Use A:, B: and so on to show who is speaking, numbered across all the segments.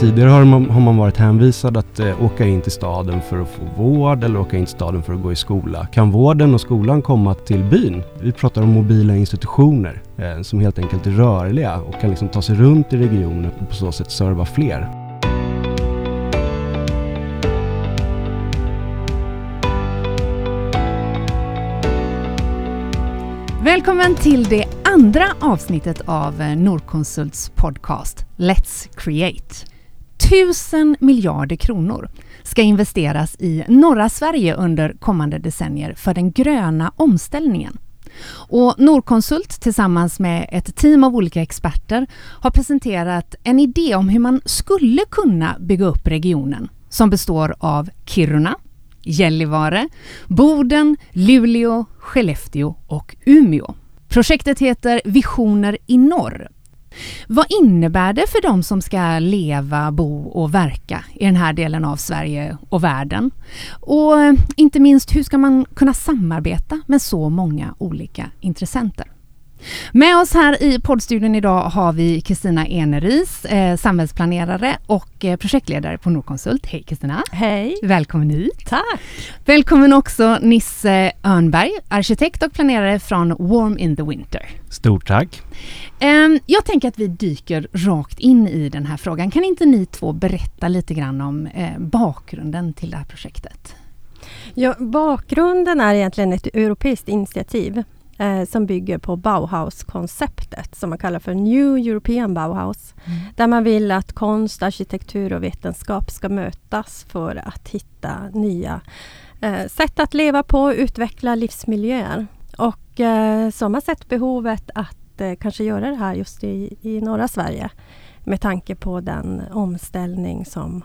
A: tidigare har man, har man varit hänvisad att eh, åka in till staden för att få vård eller åka in till staden för att gå i skola. Kan vården och skolan komma till byn? Vi pratar om mobila institutioner eh, som helt enkelt är rörliga och kan liksom ta sig runt i regionen och på så sätt serva fler.
B: Välkommen till det andra avsnittet av eh, Nordkonsults podcast Let's Create. Tusen miljarder kronor ska investeras i norra Sverige under kommande decennier för den gröna omställningen. Och Nordkonsult tillsammans med ett team av olika experter har presenterat en idé om hur man skulle kunna bygga upp regionen som består av Kiruna, Gällivare, Boden, Luleå, Skellefteå och Umeå. Projektet heter Visioner i norr. Vad innebär det för de som ska leva, bo och verka i den här delen av Sverige och världen? Och inte minst, hur ska man kunna samarbeta med så många olika intressenter? Med oss här i poddstudion idag har vi Kristina Eneris, eh, samhällsplanerare och eh, projektledare på Nordkonsult. Hej Kristina!
C: Hej!
B: Välkommen hit!
C: Tack!
B: Välkommen också Nisse Örnberg, arkitekt och planerare från Warm in the Winter.
A: Stort tack!
B: Eh, jag tänker att vi dyker rakt in i den här frågan. Kan inte ni två berätta lite grann om eh, bakgrunden till det här projektet?
C: Ja, bakgrunden är egentligen ett europeiskt initiativ eh, som bygger på Bauhaus-konceptet som man kallar för New European Bauhaus. Mm. Där man vill att konst, arkitektur och vetenskap ska mötas för att hitta nya eh, sätt att leva på, utveckla livsmiljöer. Och eh, som har sett behovet att eh, kanske göra det här just i, i norra Sverige med tanke på den omställning som,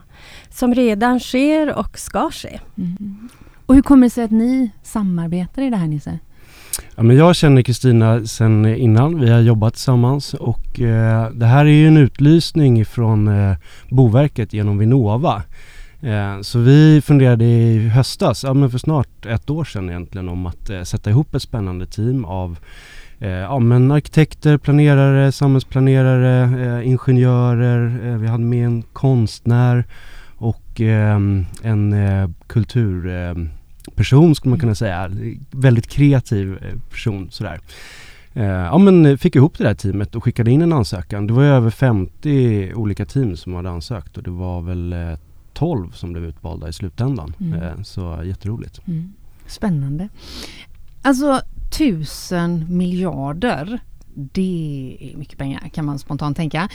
C: som redan sker och ska ske. Mm.
B: Och hur kommer det sig att ni samarbetar i det här Nisse?
A: Ja, men jag känner Kristina sedan innan. Vi har jobbat tillsammans och eh, det här är ju en utlysning från eh, Boverket genom Vinnova. Eh, så vi funderade i höstas, ja, men för snart ett år sedan egentligen, om att eh, sätta ihop ett spännande team av eh, ja, men arkitekter, planerare, samhällsplanerare, eh, ingenjörer. Eh, vi hade med en konstnär och eh, en kultur person skulle man kunna säga. Väldigt kreativ eh, person sådär. Eh, ja men fick ihop det där teamet och skickade in en ansökan. Det var över 50 olika team som hade ansökt och det var väl 12 eh, som blev utvalda i slutändan. Mm. Så jätteroligt. Mm.
B: Spännande. Alltså tusen miljarder det är mycket pengar kan man spontant tänka.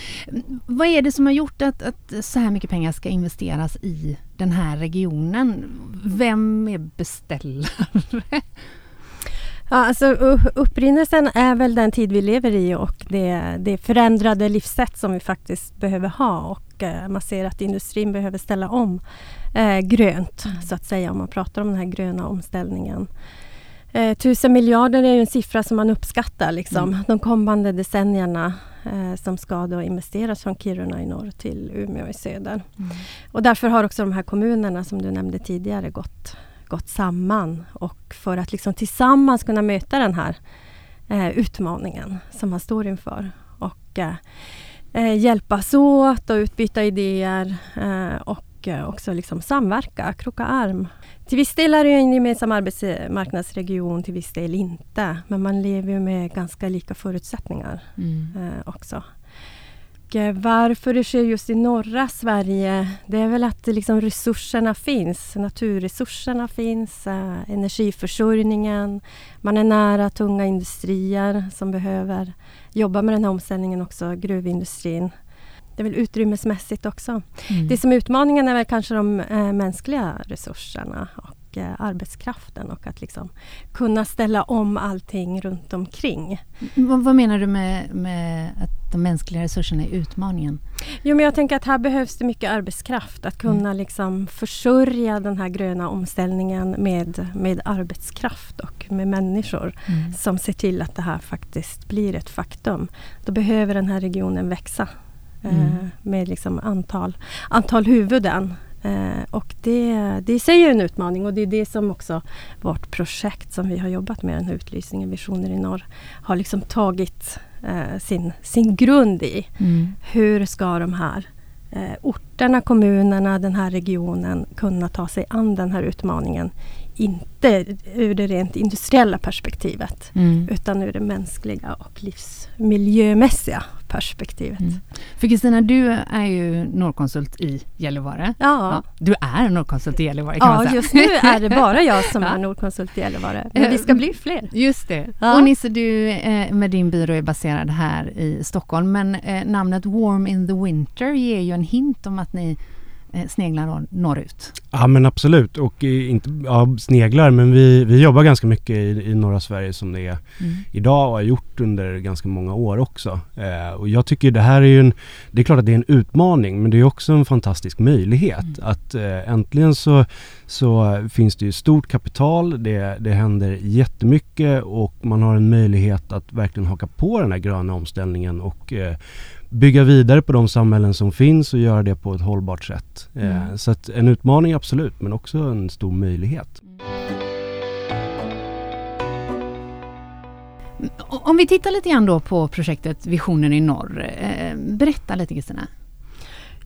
B: Vad är det som har gjort att, att så här mycket pengar ska investeras i den här regionen? Vem är beställare?
C: Ja, alltså, upprinnelsen är väl den tid vi lever i och det, det förändrade livssätt som vi faktiskt behöver ha. Och eh, man ser att industrin behöver ställa om eh, grönt, mm. så att säga, om man pratar om den här gröna omställningen. Eh, tusen miljarder är ju en siffra som man uppskattar liksom, mm. de kommande decennierna eh, som ska då investeras från Kiruna i norr till Umeå i söder. Mm. Och därför har också de här kommunerna som du nämnde tidigare gått, gått samman och för att liksom tillsammans kunna möta den här eh, utmaningen som man står inför. Och eh, eh hjälpas åt och utbyta idéer eh, och också liksom samverka, kroka arm till viss del är det en gemensam arbetsmarknadsregion, till viss del inte. Men man lever ju med ganska lika förutsättningar mm. eh, också. Och eh, varför det sker just i norra Sverige, det är väl att liksom resurserna finns. Naturresurserna finns, eh, energiförsörjningen. Man är nära tunga industrier som behöver jobba med den här omställningen också, gruvindustrin det är väl utrymmesmässigt också. Mm. Det som är utmaningen är väl kanske de äh, mänskliga resurserna och äh, arbetskraften och att liksom kunna ställa om allting runt omkring.
B: vad, vad menar du med, med, att de mänskliga resurserna är utmaningen?
C: Jo, men jag tänker att här behövs det mycket arbetskraft. Att kunna mm. liksom försörja den här gröna omställningen med, med arbetskraft och med människor mm. som ser till att det här faktiskt blir ett faktum. Då behöver den här regionen växa. Mm. Eh, med liksom antal, antal huvuden. Eh, och det, det i sig är en utmaning och det är det som också vårt projekt som vi har jobbat med, den här utlysningen Visioner i norr, har liksom tagit eh, sin, sin grund i. Mm. Hur ska de här orterna, kommunerna, den här regionen kunna ta sig an den här utmaningen. Inte ur det rent industriella perspektivet mm. utan ur det mänskliga och livsmiljömässiga perspektivet. Mm.
B: För Kristina, du är ju Norrkonsult i Gällivare.
C: Ja. ja.
B: Du är Norrkonsult i Gällivare kan
C: ja,
B: man säga.
C: just nu är det bara jag som är Norrkonsult i Gällivare. Men vi ska bli fler.
B: Just det. Ja. Och Nisse, du eh, med din byrå är baserad här i Stockholm. Men eh, namnet Warm in the Winter ger ju en hint om att ni Eh, sneglar norrut?
A: Ja men absolut och inte ja, sneglar men vi, vi jobbar ganska mycket i, i norra Sverige som det är mm. idag och har gjort under ganska många år också. Eh, och jag tycker det här är ju en, det är klart att det är en utmaning men det är också en fantastisk möjlighet mm. att eh, äntligen så, så finns det ju stort kapital, det, det händer jättemycket och man har en möjlighet att verkligen haka på den här gröna omställningen och eh, bygga vidare på de samhällen som finns och göra det på ett hållbart sätt. Eh, mm. Så att en utmaning absolut, men också en stor möjlighet.
B: Om vi tittar lite grann då på projektet Visionen i norr. Eh, berätta lite Kristina.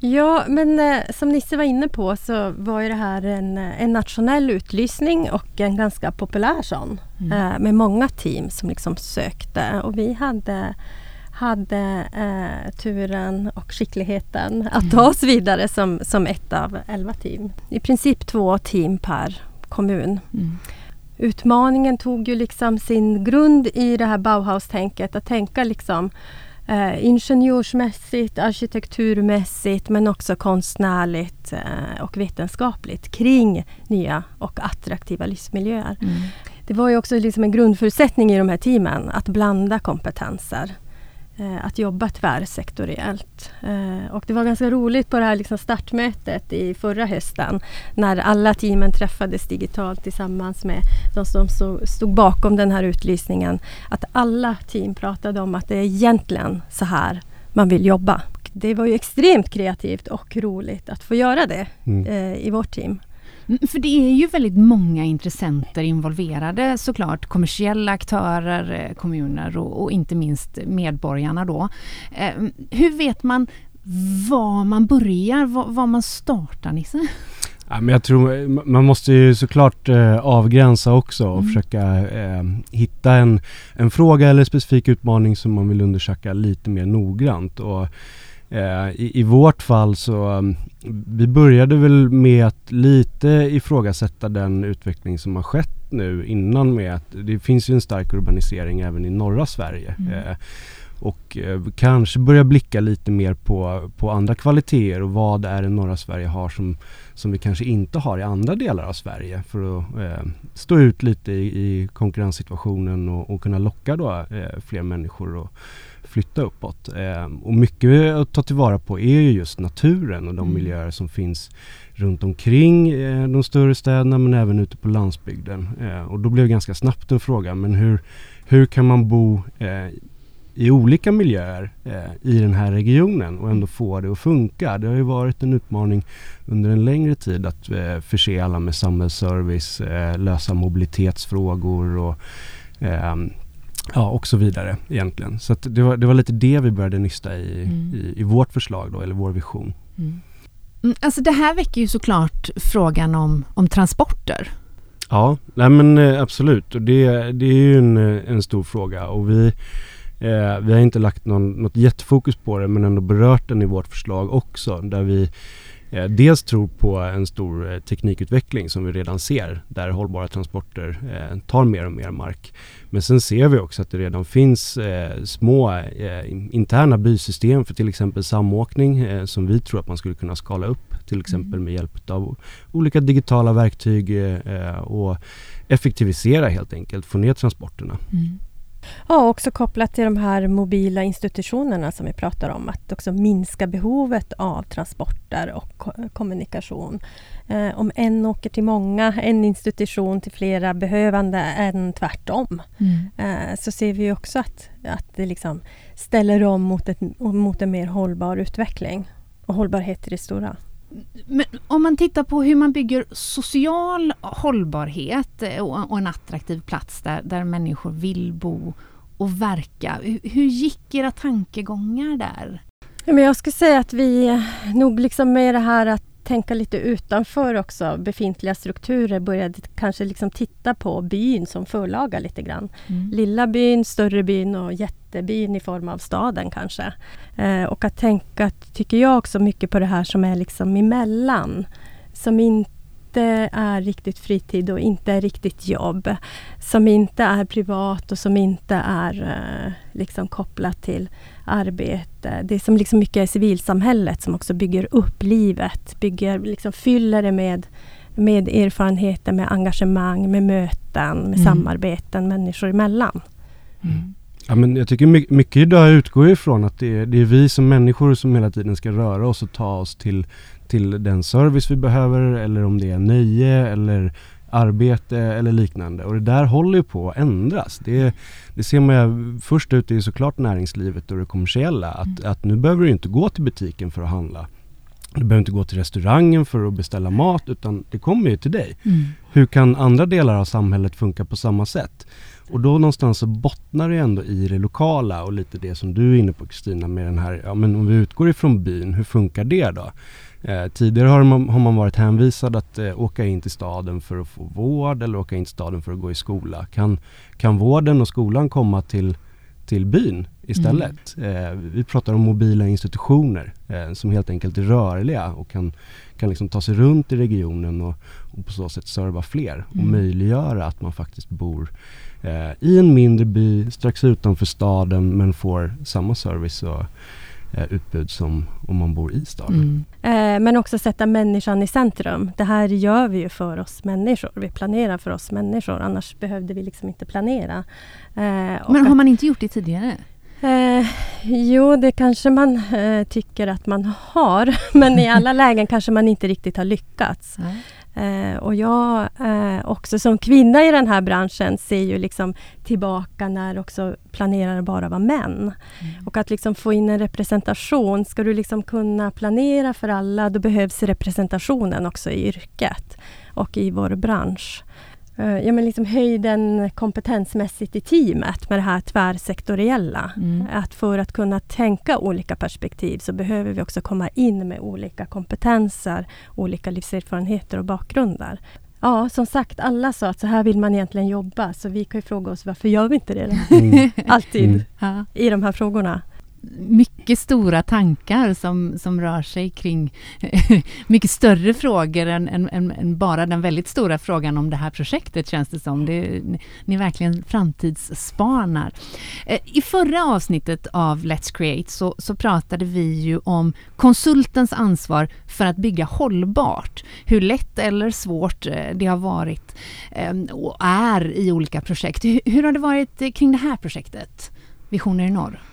C: Ja, men eh, som Nisse var inne på så var ju det här en, en nationell utlysning och en ganska populär sån. Mm. Eh, med många team som liksom sökte och vi hade hade eh, turen och skickligheten att ta oss vidare som, som ett av elva team. I princip två team per kommun. Mm. Utmaningen tog ju liksom sin grund i det här Bauhaus-tänket. Att tänka liksom eh, ingenjörsmässigt, arkitekturmässigt men också konstnärligt eh, och vetenskapligt kring nya och attraktiva livsmiljöer. Mm. Det var ju också liksom en grundförutsättning i de här teamen att blanda kompetenser. Eh, att jobba tvärsektoriellt. Eh, och det var ganska roligt på det här liksom startmötet i förra hösten när alla teamen träffades digitalt tillsammans med de som stod bakom den här utlysningen. Att alla team pratade om att det är egentligen så här man vill jobba. Det var ju extremt kreativt och roligt att få göra det mm. Eh, i vårt team.
B: För det är ju väldigt många intressenter involverade såklart. Kommersiella aktörer, eh, kommuner och, och inte minst medborgarna då. Eh, hur vet man var man börjar, var, var man startar Nisse?
A: Ja, men jag tror man måste ju såklart eh, avgränsa också och mm. försöka eh, hitta en, en fråga eller specifik utmaning som man vill undersöka lite mer noggrant. Och, Eh, I, I, vårt fall så, um, vi började väl med att lite ifrågasätta den utveckling som har skett nu innan med att det finns ju en stark urbanisering även i norra Sverige. Mm. Eh, och eh, kanske börja blicka lite mer på, på andra kvaliteter och vad är det norra Sverige har som, som vi kanske inte har i andra delar av Sverige för att eh, stå ut lite i, i konkurrenssituationen och, och, kunna locka då eh, fler människor och flytta uppåt. Eh, och mycket att ta tillvara på är ju just naturen och de mm. miljöer som finns runt omkring eh, de större städerna men även ute på landsbygden. Eh, och då blev det ganska snabbt en fråga, men hur, hur kan man bo eh, i olika miljöer eh, i den här regionen och ändå få det att funka. Det har ju varit en utmaning under en längre tid att eh, förse alla med samhällsservice, eh, lösa mobilitetsfrågor och ehm, Ja, och så vidare egentligen. Så det, var, det var lite det vi började nysta i, mm. i, i, vårt förslag då, eller vår vision.
B: Mm. mm. Alltså det här väcker ju såklart frågan om, om transporter.
A: Ja, nej men eh, absolut. Och det, det är ju en, en stor fråga och vi, eh, vi har inte lagt någon, något jättefokus på det men ändå berört den i vårt förslag också där vi eh, dels tror på en stor eh, teknikutveckling som vi redan ser där hållbara transporter eh, tar mer och mer mark. Men sen ser vi också att det redan finns eh, små eh, interna bysystem för till exempel samåkning eh, som vi tror att man skulle kunna skala upp till exempel mm. med hjälp av olika digitala verktyg och effektivisera helt enkelt, få ner transporterna. Mm.
C: Ja, också kopplat till de här mobila institutionerna som vi pratar om. Att också minska behovet av transporter och kommunikation. Eh, om en åker till många, en institution till flera behövande än tvärtom. Mm. Eh, så ser vi också att, att det liksom ställer om mot, ett, mot en mer hållbar utveckling. Och hållbarhet i det stora.
B: Men om man tittar på hur man bygger social hållbarhet eh, och, en attraktiv plats där, där människor vill bo och verka. Hur gick era tankegångar där?
C: Men jag skulle säga att vi eh, nog liksom med det här att tänka lite utanför också befintliga strukturer började kanske liksom titta på byn som förlaga lite grann. Mm. Lilla byn, större byn och jättebyn i form av staden kanske. Eh, och att tänka, tycker jag också mycket på det här som är liksom emellan. Som inte inte är riktigt fritid och inte är riktigt jobb. Som inte är privat och som inte är eh, liksom kopplat till arbete. Det är som liksom mycket är civilsamhället som också bygger upp livet. Bygger, liksom fyller det med, med erfarenheter, med engagemang, med möten, med mm. samarbeten människor emellan.
A: Mm. Ja, men jag tycker mycket, mycket idag utgår ifrån att det är, det är vi som människor som hela tiden ska röra oss och ta oss till till den service vi behöver eller om det är nöje eller arbete eller liknande. Och det där håller ju på att ändras. Det, det ser man ju först ut i såklart näringslivet och det kommersiella. Att, mm. att nu behöver du inte gå till butiken för att handla. Du behöver inte gå till restaurangen för att beställa mat utan det kommer ju till dig. Mm. Hur kan andra delar av samhället funka på samma sätt? Och då någonstans så bottnar det ändå i det lokala och lite det som du är inne på Kristina med den här, ja men om vi utgår ifrån byn, hur funkar det då? Eh, tidigare har man, har man varit hänvisad att eh, åka in till staden för att få vård eller åka in till staden för att gå i skola. Kan, kan vården och skolan komma till, till byn istället? Mm. Eh, vi pratar om mobila institutioner eh, som helt enkelt är rörliga och kan, kan liksom ta sig runt i regionen och, och på så sätt serva fler och mm. möjliggöra att man faktiskt bor eh, i en mindre by strax utanför staden men får samma service och utbud som om man bor i staden.
C: Mm. Eh, men också sätta människan i centrum. Det här gör vi ju för oss människor. Vi planerar för oss människor. Annars behövde vi liksom inte planera.
B: Eh, men har man inte gjort det tidigare?
C: Eh, jo, det kanske man eh, tycker att man har. Men i alla lägen kanske man inte riktigt har lyckats. Mm. Eh, och jag eh, också som kvinna i den här branschen ser ju liksom tillbaka när också planerare bara var män. Mm. Och att liksom få in en representation. Ska du liksom kunna planera för alla, då behövs representationen också i yrket och i vår bransch. Eh, ja, men liksom höjden kompetensmässigt i teamet med det här tvärsektoriella. Mm. Att för att kunna tänka olika perspektiv så behöver vi också komma in med olika kompetenser, olika livserfarenheter och bakgrunder. Ja, som sagt, alla sa att så här vill man egentligen jobba. Så vi kan ju fråga oss varför gör vi inte det? Mm. Alltid mm. i de här frågorna
B: mycket stora tankar som, som rör sig kring mycket större frågor än, än, än, bara den väldigt stora frågan om det här projektet känns det som. Det, ni verkligen framtidsspanar. Eh, I förra avsnittet av Let's Create så, så pratade vi ju om konsultens ansvar för att bygga hållbart. Hur lätt eller svårt eh, det har varit ehm, och är i olika projekt. Hur har det varit eh, kring det här projektet? Visioner i norr?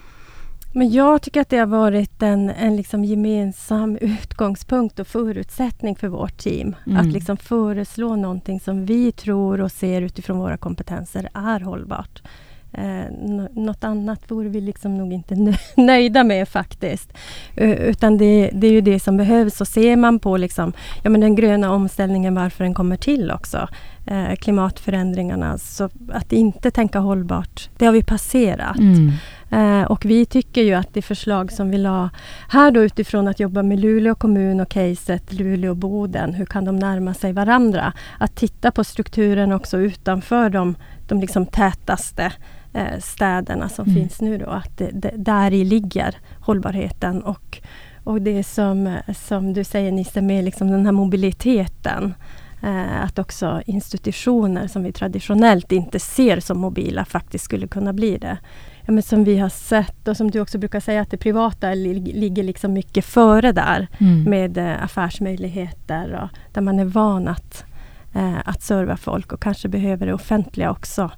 C: Men jag tycker att det har varit en, en liksom gemensam utgångspunkt och förutsättning för vårt team. Mm. Att liksom föreslå någonting som vi tror och ser utifrån våra kompetenser är hållbart. Eh, något annat vore vi liksom nog inte nöjda med faktiskt. Utan det, det, är ju det som behövs. Och ser man på liksom, ja, men den gröna omställningen, varför den kommer till också. Eh, klimatförändringarna. Så att inte tänka hållbart, det har vi passerat. Mm. Eh, och vi tycker ju att det förslag som vi la här då utifrån att jobba med Luleå kommun och caset Luleå-Boden, hur kan de närma sig varandra? Att titta på strukturen också utanför de, de liksom tätaste eh, städerna som mm. finns nu då. Att det, det, där i ligger hållbarheten och, och det som, som du säger Nisse med liksom den här mobiliteten. Eh, att också institutioner som vi traditionellt inte ser som mobila faktiskt skulle kunna bli det. Ja, men som vi har sett och som du också brukar säga att det privata li ligger liksom mycket före där mm. med eh, affärsmöjligheter och där man är van att, eh, att serva folk och kanske behöver det offentliga också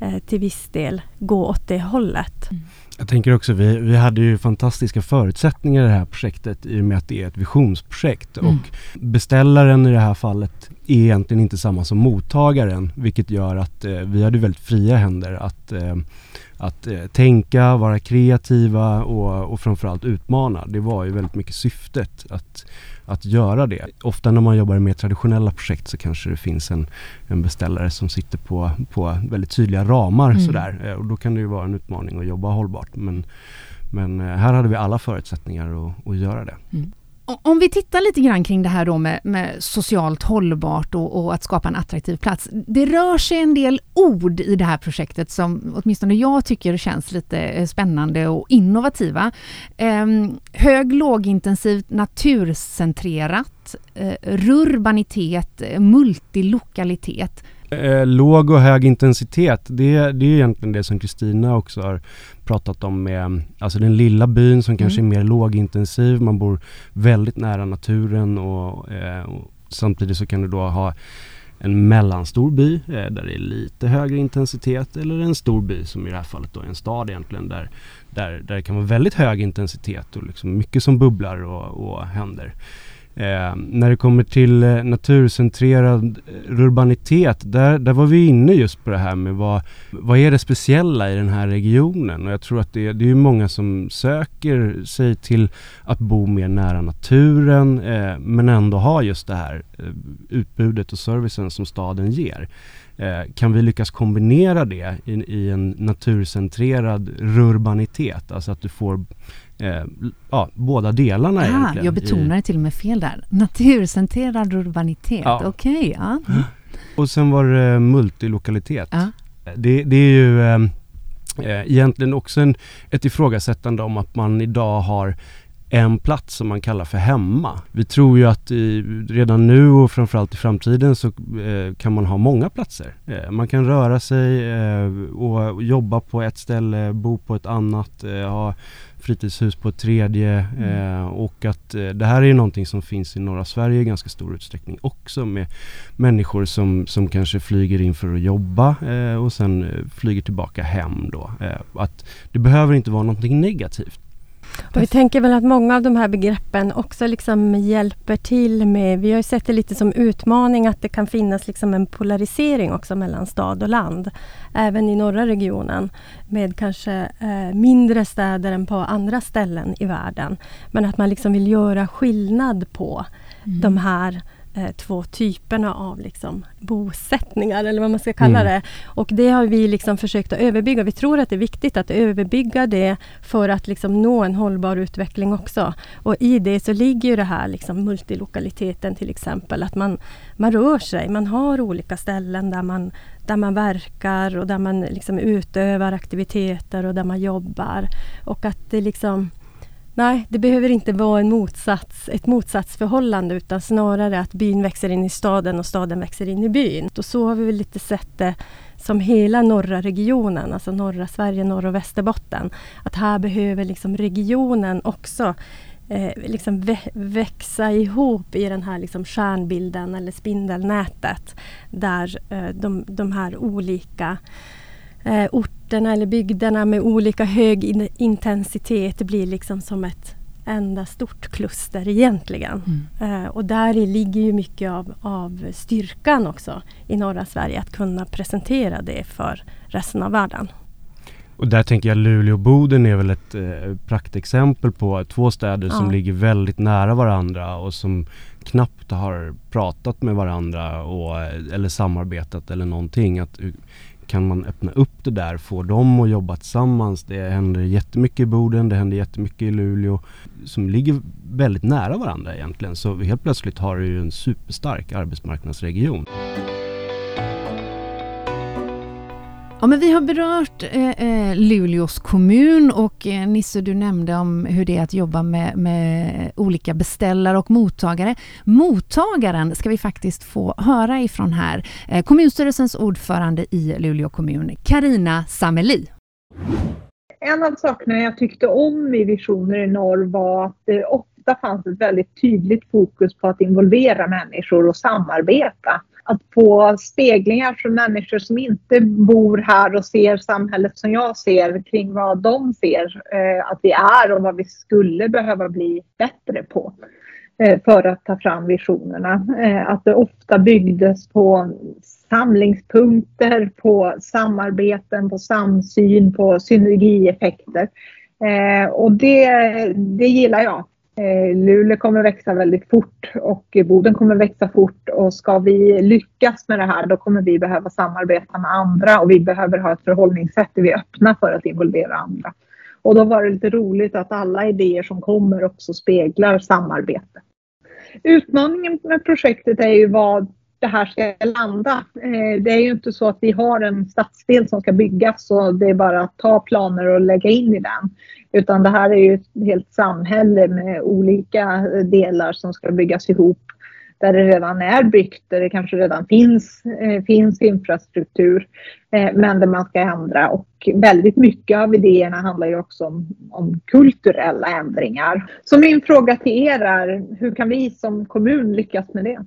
C: eh, till viss del gå åt det hållet. Mm.
A: Jag tänker också, vi, vi hade ju fantastiska förutsättningar i det här projektet i och med att det är ett visionsprojekt mm. och beställaren i det här fallet är egentligen inte samma som mottagaren vilket gör att eh, vi hade väldigt fria händer att eh, att eh, tänka, vara kreativa och, och framförallt utmana. Det var ju väldigt mycket syftet att, att göra det. Ofta när man jobbar med traditionella projekt så kanske det finns en, en beställare som sitter på, på väldigt tydliga ramar mm. sådär. Eh, och då kan det ju vara en utmaning att jobba hållbart. Men, Men eh, här hade vi alla förutsättningar att, att göra det. Mm.
B: Om vi tittar lite grann kring det här då med, med socialt hållbart och, och, att skapa en attraktiv plats. Det rör sig en del ord i det här projektet som åtminstone jag tycker känns lite eh, spännande och innovativa. Eh, hög lågintensivt naturcentrerat, eh, rurbanitet, eh, multilokalitet.
A: Eh, låg och hög intensitet, det, det är egentligen det som Kristina också har pratat om med alltså den lilla byn som kanske mm. är mer lågintensiv, man bor väldigt nära naturen och, eh, och samtidigt så kan du då ha en mellanstor by eh, där det är lite högre intensitet eller en stor by som i det här fallet då är en stad egentligen där, där, där det kan vara väldigt hög intensitet och liksom mycket som bubblar och, och händer. Eh, när det kommer till eh, naturcentrerad eh, urbanitet, där, där var vi inne just på det här med vad, vad är det speciella i den här regionen? Och jag tror att det, det är många som söker sig till att bo mer nära naturen eh, men ändå ha just det här eh, utbudet och servicen som staden ger. Eh, kan vi lyckas kombinera det i, i en naturcentrerad urbanitet, alltså att du får eh, ja, båda delarna
B: ah,
A: egentligen.
B: Jag betonade i... till och med fel där. Naturcentrerad urbanitet, ja. okej. Okay, ja. Mm.
A: Och sen var det multilokalitet. Ja. Det, det, är ju eh, eh, egentligen också en, ett ifrågasättande om att man idag har en plats som man kallar för hemma. Vi tror ju att i, redan nu och framförallt i framtiden så eh, kan man ha många platser. Eh, man kan röra sig eh, och jobba på ett ställe, bo på ett annat, eh, ha fritidshus på ett tredje mm. Eh, och att eh, det här är någonting som finns i norra Sverige i ganska stor utsträckning också med människor som, som kanske flyger in för att jobba och sen flyger tillbaka hem då. att det behöver inte vara någonting negativt
C: och vi tänker väl att många av de här begreppen också liksom hjälper till med, vi har ju sett det lite som utmaning att det kan finnas liksom en polarisering också mellan stad och land. Även i norra regionen med kanske eh, mindre städer än på andra ställen i världen. Men att man liksom vill göra skillnad på mm. de här eh, två typerna av liksom, bosättningar eller vad man ska kalla mm. det. Och det har vi liksom försökt att överbygga. Vi tror att det är viktigt att överbygga det för att liksom nå en hållbar utveckling också. Och i det så ligger ju det här liksom multilokaliteten till exempel. Att man, man rör sig, man har olika ställen där man, där man verkar och där man liksom utövar aktiviteter och där man jobbar. Och att det liksom Nej, det behöver inte vara en motsats, ett motsatsförhållande utan snarare att byn växer in i staden och staden växer in i byn. Och så har vi väl lite sett det som hela norra regionen, alltså norra Sverige, norr och Västerbotten. Att här behöver liksom regionen också eh, liksom vä växa ihop i den här liksom stjärnbilden eller spindelnätet där eh, de, de här olika eh, orterna eller bygderna med olika hög in intensitet blir liksom som ett enda stort kluster egentligen. Mm. Eh, och där ligger ju mycket av, av styrkan också i norra Sverige att kunna presentera det för resten av världen.
A: Och där tänker jag Luleå och Boden är väl ett eh, praktexempel på två städer ja. som ligger väldigt nära varandra och som knappt har pratat med varandra och, eller samarbetat eller någonting. Att, kan man öppna upp det där, få dem att jobba tillsammans. Det händer jättemycket i Boden, det händer jättemycket i Luleå som ligger väldigt nära varandra egentligen. Så helt plötsligt har du ju en superstark arbetsmarknadsregion.
B: Ja, men vi har berört eh, eh, Luleås kommun och eh, Nisse, du nämnde om hur det är att jobba med, med, olika beställare och mottagare. Mottagaren ska vi faktiskt få höra ifrån här. Eh, kommunstyrelsens ordförande i Luleå kommun, Karina Sameli.
D: En av sakerna jag tyckte om i Visioner i norr var att det ofta fanns ett väldigt tydligt fokus på att involvera människor och samarbeta att få speglingar från människor som inte bor här och ser samhället som jag ser kring vad de ser eh, att vi är och vad vi skulle behöva bli bättre på eh, för att ta fram visionerna. Eh, att det ofta byggdes på samlingspunkter, på samarbeten, på samsyn, på synergieffekter. Eh, och det, det gillar jag. Eh, Luleå kommer växa väldigt fort och Boden kommer växa fort och ska vi lyckas med det här då kommer vi behöva samarbeta med andra och vi behöver ha ett förhållningssätt där vi är öppna för att involvera andra. Och då var det lite roligt att alla idéer som kommer också speglar samarbete. Utmaningen med projektet är ju vad det här ska landa. Eh, det är ju inte så att vi har en stadsdel som ska byggas och det är bara att ta planer och lägga in i den. Utan det här är ju ett helt samhälle med olika delar som ska byggas ihop där det redan är byggt, där det kanske redan finns, eh, finns infrastruktur, eh, men där man ska ändra. Och väldigt mycket av idéerna handlar ju också om, om kulturella ändringar. Så min fråga till er är, hur kan vi som kommun lyckas med det?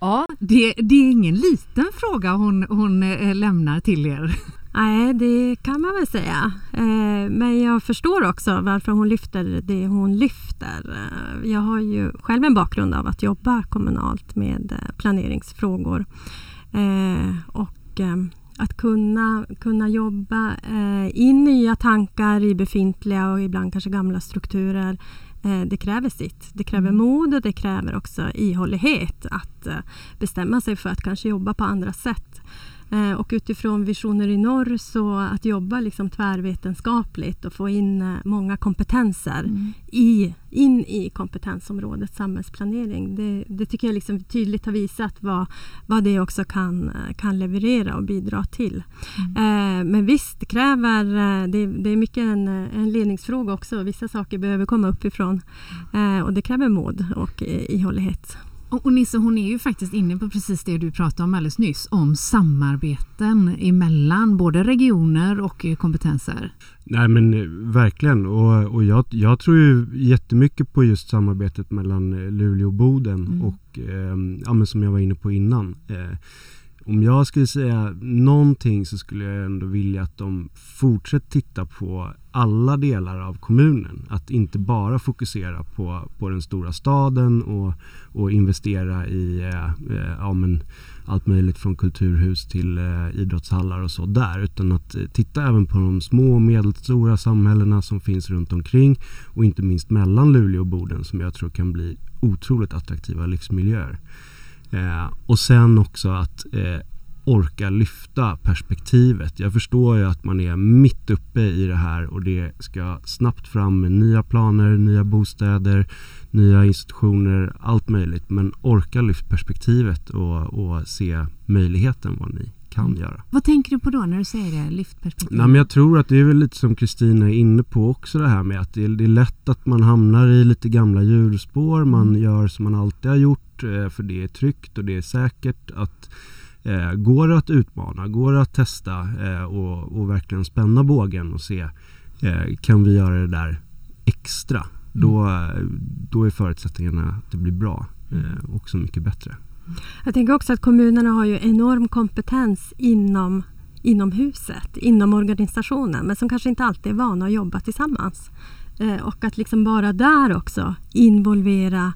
B: Ja, det, det är ingen liten fråga hon, hon eh, lämnar till er.
C: Nej, det kan man väl säga. Eh, men jag förstår också varför hon lyfter det hon lyfter. Eh, jag har ju själv en bakgrund av att jobba kommunalt med planeringsfrågor. Och ehm, att kunna, kunna jobba in nya tankar i befintliga och ibland kanske gamla strukturer det kräver sitt. Det kräver mm. mod och det kräver också ihållighet att bestämma sig för att kanske jobba på andra sätt. Eh, och utifrån Visioner i norr så att jobba liksom tvärvetenskapligt och få in eh, många kompetenser mm. i, in i kompetensområdet samhällsplanering. Det, det tycker jag liksom tydligt har visat vad, vad det också kan, eh, kan leverera och bidra till. Mm. Eh, men visst, kräver, det, det, är mycket en, en ledningsfråga också. Vissa saker behöver komma uppifrån eh, och det kräver mod och ihållighet.
B: Och Nisse, hon är ju faktiskt inne på precis det du pratade om alldeles nyss, om samarbeten emellan både regioner och kompetenser.
A: Nej men eh, verkligen och, och jag, jag tror ju jättemycket på just samarbetet mellan eh, Luleå och Boden mm. och eh, ja, som jag var inne på innan. Eh, om jag skulle säga någonting så skulle jag ändå vilja att de fortsätter titta på alla delar av kommunen. Att inte bara fokusera på, på den stora staden och, och investera i eh, eh, ja, men allt möjligt från kulturhus till eh, idrottshallar och så där. Utan att eh, titta även på de små och medelstora samhällena som finns runt omkring och inte minst mellan Luleå och Boden som jag tror kan bli otroligt attraktiva livsmiljöer. Eh, och sen också att eh, orka lyfta perspektivet. Jag förstår ju att man är mitt uppe i det här och det ska snabbt fram med nya planer, nya bostäder, nya institutioner, allt möjligt. Men orka lyfta perspektivet och, och se möjligheten vad ni kan göra.
B: Vad tänker du på då när du säger det, lyftperspektiv?
A: Nej, men jag tror att det är väl lite som Kristina är inne på också det här med att det är, det är lätt att man hamnar i lite gamla hjulspår. Man mm. gör som man alltid har gjort eh, för det är tryggt och det är säkert. att Eh, går det att utmana, går det att testa eh, och, och, verkligen spänna bågen och se eh, kan vi göra det där extra? Mm. Då, då är förutsättningarna att det blir bra eh, också mycket bättre.
C: Jag tänker också att kommunerna har ju enorm kompetens inom, inom huset, inom organisationen men som kanske inte alltid är vana att jobba tillsammans. Eh, och att liksom bara där också involvera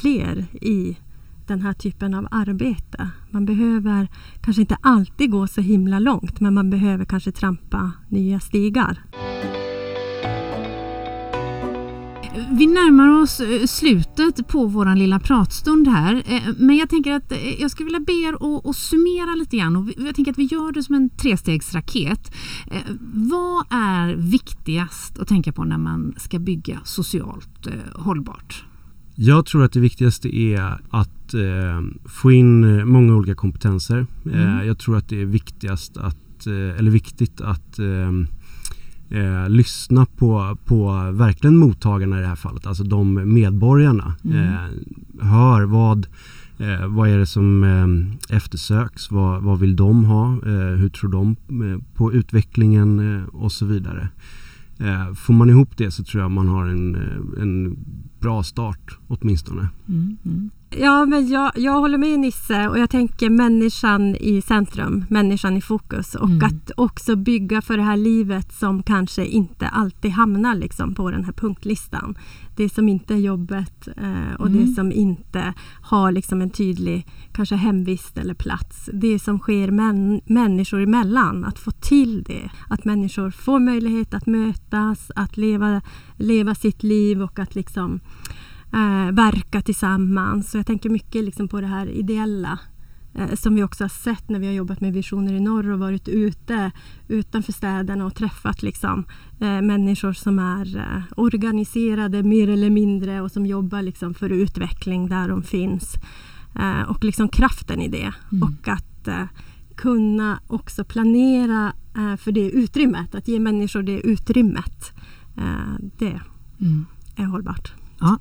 C: fler i den här typen av arbete. Man behöver kanske inte alltid gå så himla långt men man behöver kanske trampa nya stigar.
B: Vi närmar oss eh, slutet på vår lilla pratstund här. Eh, men jag tänker att eh, jag skulle vilja be er att summera lite grann. Och jag tänker att vi gör det som en trestegsraket. Vad är viktigast att tänka på när man ska bygga socialt hållbart?
A: Jag tror att det viktigaste är att få in många olika kompetenser. Mm. Jag tror att det är viktigast att, eller viktigt att eh, eh, lyssna på, på verkligen mottagarna i det här fallet, alltså de medborgarna. Mm. hör vad, vad är det som eftersöks, vad, vad vill de ha, hur tror de på utvecklingen och så vidare. får man ihop det så tror jag man har en, en bra start åtminstone. Mm,
C: mm. Ja, men jag, jag håller med Nisse och jag tänker människan i centrum, människan i fokus och mm. att också bygga för det här livet som kanske inte alltid hamnar liksom på den här punktlistan. Det som inte är jobbet eh, och mm. det som inte har liksom en tydlig kanske hemvist eller plats. Det som sker män, människor emellan, att få till det. Att människor får möjlighet att mötas, att leva, leva sitt liv och att liksom eh, verka tillsammans. Så jag tänker mycket liksom på det här ideella eh, som vi också har sett när vi har jobbat med Visioner i norr och varit ute utanför städerna och träffat liksom, eh, människor som är eh, organiserade mer eller mindre och som jobbar liksom, för utveckling där de finns. Eh, och liksom kraften i det. Mm. Och att kunna också planera för det utrymmet, att ge människor det utrymmet. det mm. är hållbart.
B: Ja,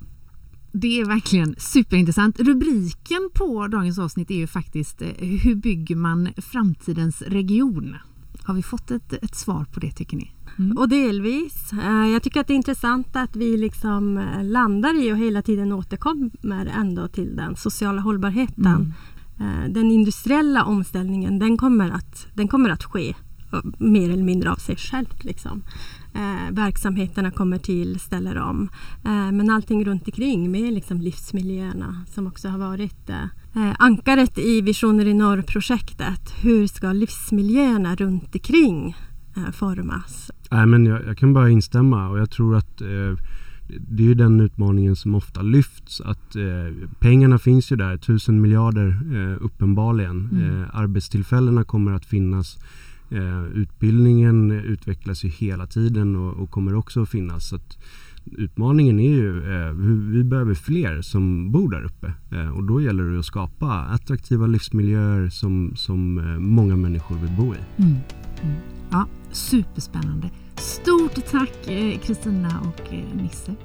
B: det är verkligen superintressant. Rubriken på dagens avsnitt är ju faktiskt Hur bygger man framtidens region? Har vi fått ett, ett svar på det tycker ni?
C: Mm. Och delvis. Jag tycker att det är intressant att vi liksom landar i och hela tiden återkommer ändå till den sociala hållbarheten. Mm. Eh, den industriella omställningen den kommer att, den kommer att ske eh, mer eller mindre av sig självt. Liksom. Eh, verksamheterna kommer till, ställer om. Eh, men allting runt omkring med liksom livsmiljöerna som också har varit eh, eh ankaret i Visioner i norr-projektet. Hur ska livsmiljöerna runt omkring eh, formas?
A: Nej, men jag, jag, kan bara instämma och jag tror att det är ju den utmaningen som ofta lyfts. Att eh, pengarna finns ju där, tusen miljarder eh, uppenbarligen. Mm. Eh, arbetstillfällena kommer att finnas. Eh, utbildningen utvecklas ju hela tiden och, och kommer också att finnas. Så att utmaningen är ju eh, vi behöver fler som bor där uppe eh, och då gäller det att skapa attraktiva livsmiljöer som, som eh, många människor vill bo i. Mm.
B: Mm. Ja, superspännande. Stort tack eh, Kristina och eh, Nisse.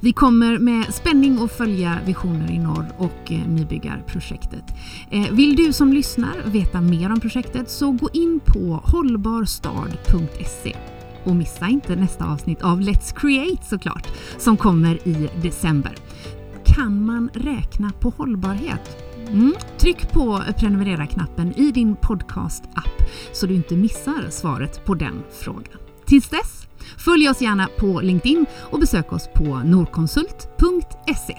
B: Vi kommer med spänning att följa Visioner i norr och eh, nybyggarprojektet. Eh, vill du som lyssnar veta mer om projektet så gå in på hållbarstad.se och missa inte nästa avsnitt av Let's Create såklart, som kommer i december. Kan man räkna på hållbarhet? Mm. Tryck på prenumerera-knappen i din podcast-app så du inte missar svaret på den frågan. Tills dess, följ oss gärna på LinkedIn och besök oss på norconsult.se